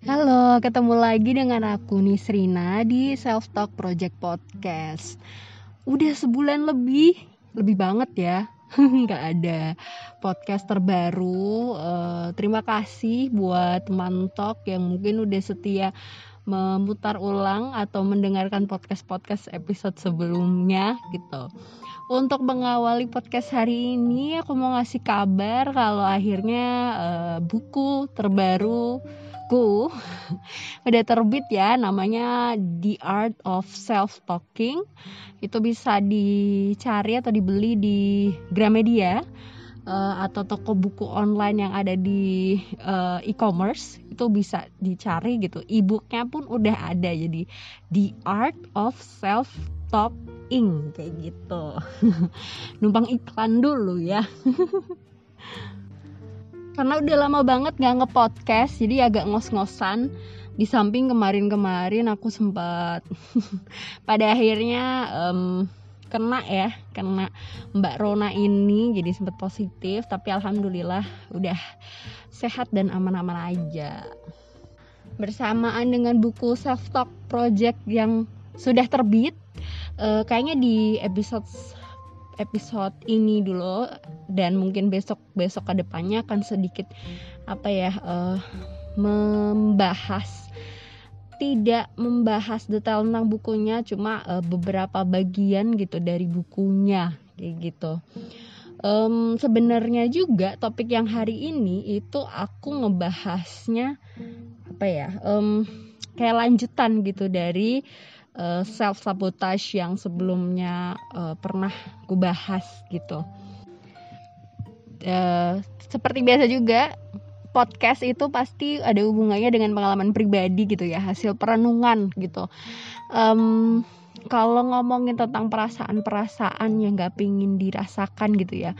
Halo, ketemu lagi dengan aku Nisrina di Self Talk Project Podcast. Udah sebulan lebih, lebih banget ya. Nggak ada podcast terbaru. Uh, terima kasih buat teman talk yang mungkin udah setia memutar ulang atau mendengarkan podcast-podcast episode sebelumnya gitu. Untuk mengawali podcast hari ini, aku mau ngasih kabar kalau akhirnya uh, buku terbaru buku udah terbit ya namanya The Art of Self Talking itu bisa dicari atau dibeli di Gramedia uh, atau toko buku online yang ada di uh, e-commerce. Itu bisa dicari gitu. E-booknya pun udah ada jadi The Art of Self Talking kayak gitu. Numpang iklan dulu ya karena udah lama banget gak nge-podcast jadi agak ngos-ngosan. Di samping kemarin-kemarin aku sempat pada akhirnya um, kena ya kena Mbak Rona ini jadi sempat positif. Tapi alhamdulillah udah sehat dan aman-aman aja. Bersamaan dengan buku self talk project yang sudah terbit uh, kayaknya di episode episode ini dulu dan mungkin besok besok ke depannya akan sedikit apa ya uh, membahas tidak membahas detail tentang bukunya cuma uh, beberapa bagian gitu dari bukunya kayak gitu. Um, sebenarnya juga topik yang hari ini itu aku ngebahasnya apa ya um, kayak lanjutan gitu dari uh, eh, self sabotage yang sebelumnya uh, pernah gue bahas gitu. Uh, seperti biasa juga podcast itu pasti ada hubungannya dengan pengalaman pribadi gitu ya hasil perenungan gitu um, kalau ngomongin tentang perasaan-perasaan yang gak pingin dirasakan gitu ya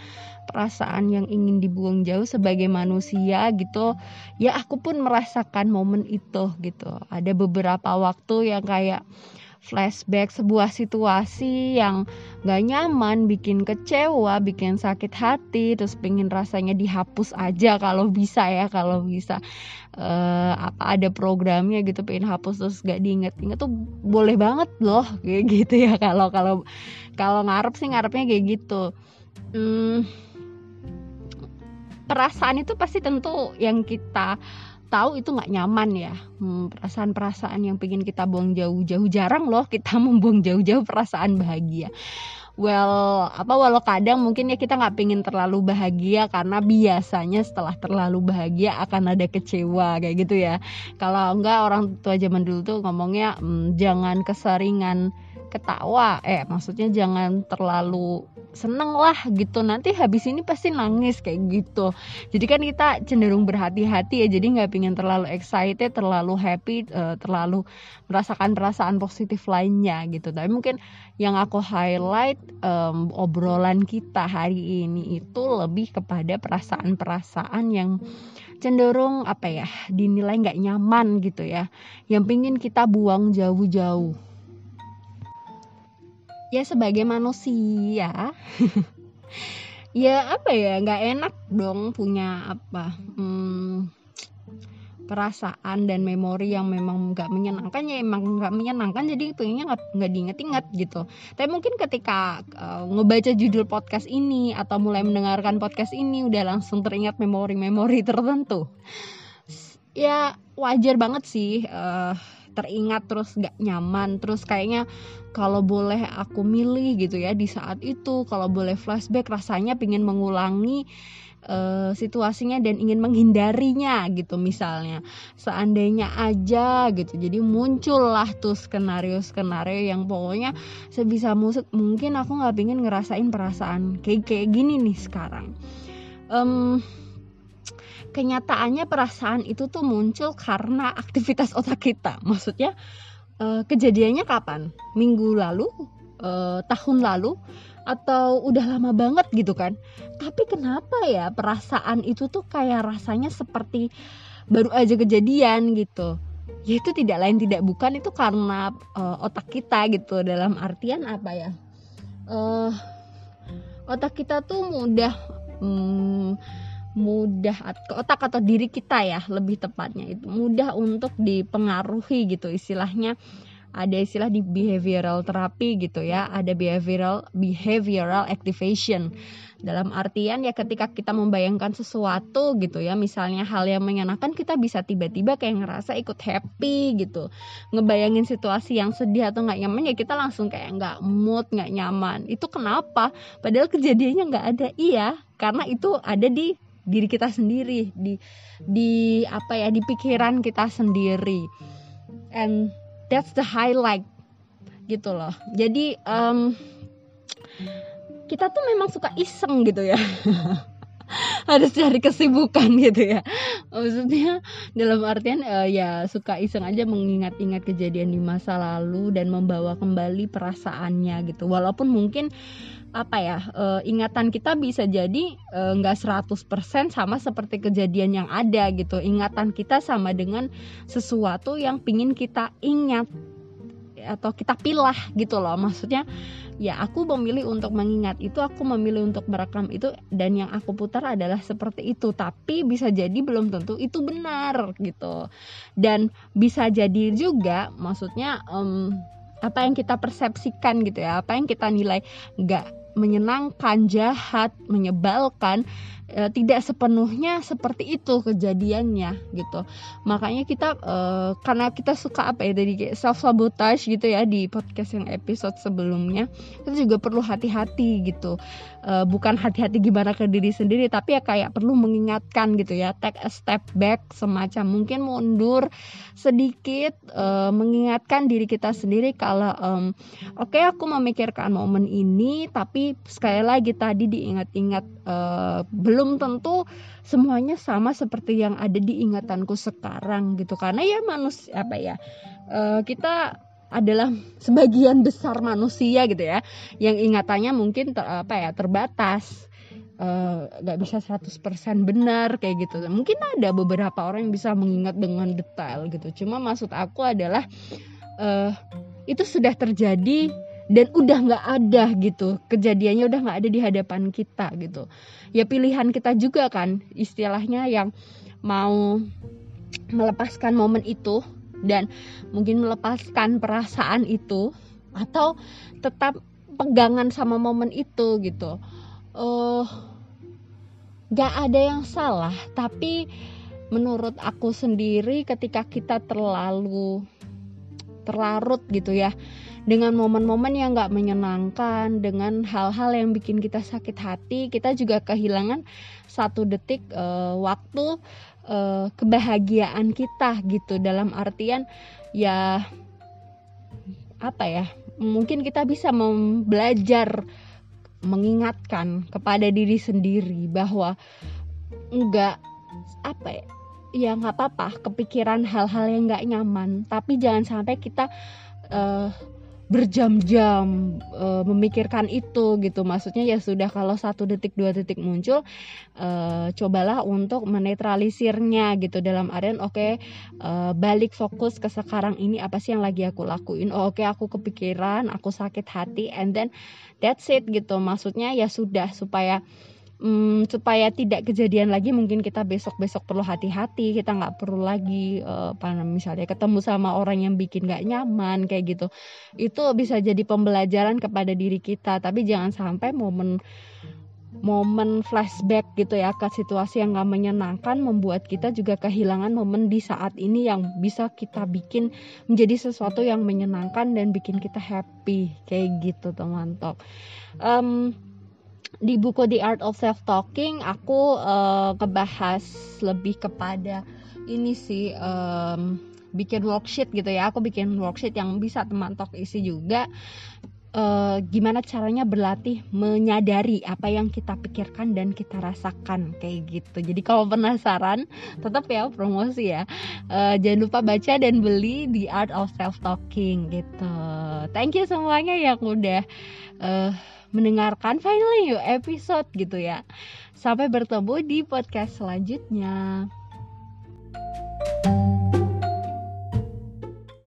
perasaan yang ingin dibuang jauh sebagai manusia gitu ya aku pun merasakan momen itu gitu. Ada beberapa waktu yang kayak flashback sebuah situasi yang gak nyaman, bikin kecewa, bikin sakit hati, terus pengen rasanya dihapus aja kalau bisa ya, kalau bisa uh, apa ada programnya gitu pengen hapus terus gak diinget-inget tuh boleh banget loh kayak gitu ya kalau kalau kalau ngarep sih ngarepnya kayak gitu. Hmm, perasaan itu pasti tentu yang kita tahu itu nggak nyaman ya. Hmm, perasaan-perasaan yang pengen kita buang jauh-jauh. Jarang loh kita membuang jauh-jauh perasaan bahagia. Well apa walau kadang mungkin ya kita nggak pengen terlalu bahagia karena biasanya setelah terlalu bahagia akan ada kecewa kayak gitu ya. Kalau enggak orang tua zaman dulu tuh ngomongnya hmm, jangan keseringan ketawa. Eh maksudnya jangan terlalu seneng lah gitu. Nanti habis ini pasti nangis kayak gitu. Jadi kan kita cenderung berhati-hati ya. Jadi nggak pingin terlalu excited terlalu happy uh, terlalu merasakan perasaan positif lainnya gitu. Tapi mungkin yang aku highlight um, obrolan kita hari ini itu lebih kepada perasaan-perasaan yang cenderung apa ya dinilai nggak nyaman gitu ya. Yang pingin kita buang jauh-jauh ya sebagai manusia. Ya apa ya nggak enak dong punya apa hmm, perasaan dan memori yang memang nggak menyenangkan. Ya emang nggak menyenangkan jadi pengennya nggak nggak diinget-inget gitu. Tapi mungkin ketika uh, ngebaca judul podcast ini atau mulai mendengarkan podcast ini udah langsung teringat memori-memori tertentu. Ya wajar banget sih uh, teringat terus gak nyaman terus kayaknya kalau boleh aku milih gitu ya di saat itu kalau boleh flashback rasanya pingin mengulangi uh, situasinya dan ingin menghindarinya gitu misalnya. Seandainya aja gitu jadi muncullah tuh skenario skenario yang pokoknya sebisa musik mungkin aku nggak pingin ngerasain perasaan kayak kayak gini nih sekarang. Um, kenyataannya perasaan itu tuh muncul karena aktivitas otak kita. Maksudnya uh, kejadiannya kapan? Minggu lalu uh, tahun lalu atau udah lama banget gitu kan? Tapi kenapa ya perasaan itu tuh kayak rasanya seperti baru aja kejadian gitu? Ya itu tidak lain tidak bukan itu karena uh, otak kita gitu. Dalam artian apa ya? Otak kita tuh mudah um, mudah ke otak atau diri kita ya lebih tepatnya itu. Mudah untuk dipengaruhi gitu istilahnya. Ada istilah di behavioral therapy gitu ya ada behavioral behavioral activation. Dalam artian ya ketika kita membayangkan sesuatu gitu ya misalnya hal yang menyenangkan kita bisa tiba-tiba kayak ngerasa ikut happy gitu. Ngebayangin situasi yang sedih atau nggak nyaman ya kita langsung kayak nggak mood nggak nyaman. Itu kenapa? Padahal kejadiannya nggak ada. Iya karena itu ada di diri kita sendiri di di apa ya di pikiran kita sendiri. And that's the highlight gitu loh. Jadi um, kita tuh memang suka iseng gitu ya. Harus cari kesibukan gitu ya. Maksudnya dalam artian uh, ya suka iseng aja mengingat-ingat kejadian di masa lalu dan membawa kembali perasaannya gitu. Walaupun mungkin apa ya uh, ingatan kita bisa jadi uh, nggak 100% sama seperti kejadian yang ada gitu. Ingatan kita sama dengan sesuatu yang pingin kita ingat atau kita pilah gitu loh. Maksudnya ya aku memilih untuk mengingat itu aku memilih untuk merekam itu dan yang aku putar adalah seperti itu. Tapi bisa jadi belum tentu itu benar gitu. Dan bisa jadi juga maksudnya um, apa yang kita persepsikan gitu ya apa yang kita nilai nggak menyenangkan, jahat, menyebalkan e, tidak sepenuhnya seperti itu kejadiannya gitu. Makanya kita e, karena kita suka apa ya dari self sabotage gitu ya di podcast yang episode sebelumnya kita juga perlu hati-hati gitu e, bukan hati-hati gimana ke diri sendiri tapi ya kayak perlu mengingatkan gitu ya. Take a step back semacam mungkin mundur sedikit e, mengingatkan diri kita sendiri kalau um, oke okay, aku memikirkan momen ini tapi sekali lagi tadi diingat-ingat belum belum tentu semuanya sama seperti yang ada di ingatanku sekarang gitu. Karena ya manusia apa ya uh, kita adalah sebagian besar manusia gitu ya yang ingatannya mungkin ter, apa ya terbatas eh, nggak uh, bisa 100% benar kayak gitu. Mungkin ada beberapa orang yang bisa mengingat dengan detail gitu. Cuma maksud aku adalah uh, itu sudah terjadi dan udah nggak ada gitu. Kejadiannya udah nggak ada di hadapan kita gitu. Ya pilihan kita juga kan istilahnya yang mau melepaskan momen itu dan mungkin melepaskan perasaan itu atau tetap pegangan sama momen itu gitu. Uh, nggak ada yang salah tapi menurut aku sendiri ketika kita terlalu terlarut gitu ya dengan momen-momen yang gak menyenangkan dengan hal-hal yang bikin kita sakit hati kita juga kehilangan satu detik uh, waktu uh, kebahagiaan kita gitu. Dalam artian ya apa ya mungkin kita bisa belajar mengingatkan kepada diri sendiri bahwa enggak apa ya ya nggak apa-apa kepikiran hal-hal yang nggak nyaman. Tapi jangan sampai kita uh, berjam-jam e, memikirkan itu gitu. Maksudnya ya sudah kalau satu detik dua detik muncul e, cobalah untuk menetralisirnya gitu. Dalam artian oke okay, e, balik fokus ke sekarang ini apa sih yang lagi aku lakuin? Oh, oke okay, aku kepikiran aku sakit hati and then that's it gitu. Maksudnya ya sudah supaya um, supaya tidak kejadian lagi mungkin kita besok-besok perlu hati-hati kita nggak perlu lagi uh, misalnya ketemu sama orang yang bikin nggak nyaman kayak gitu. Itu bisa jadi pembelajaran kepada diri kita tapi jangan sampai momen momen flashback gitu ya ke situasi yang gak menyenangkan membuat kita juga kehilangan momen di saat ini yang bisa kita bikin menjadi sesuatu yang menyenangkan dan bikin kita happy kayak gitu teman-teman di buku The Art of Self Talking aku uh, ngebahas lebih kepada ini sih um, bikin worksheet gitu ya. Aku bikin worksheet yang bisa teman talk isi juga. Uh, gimana caranya berlatih menyadari apa yang kita pikirkan dan kita rasakan kayak gitu. Jadi kalau penasaran tetap ya promosi ya. Uh, jangan lupa baca dan beli The Art of Self Talking gitu. Thank you semuanya yang udah uh, mendengarkan finally yuk episode gitu ya. Sampai bertemu di podcast selanjutnya.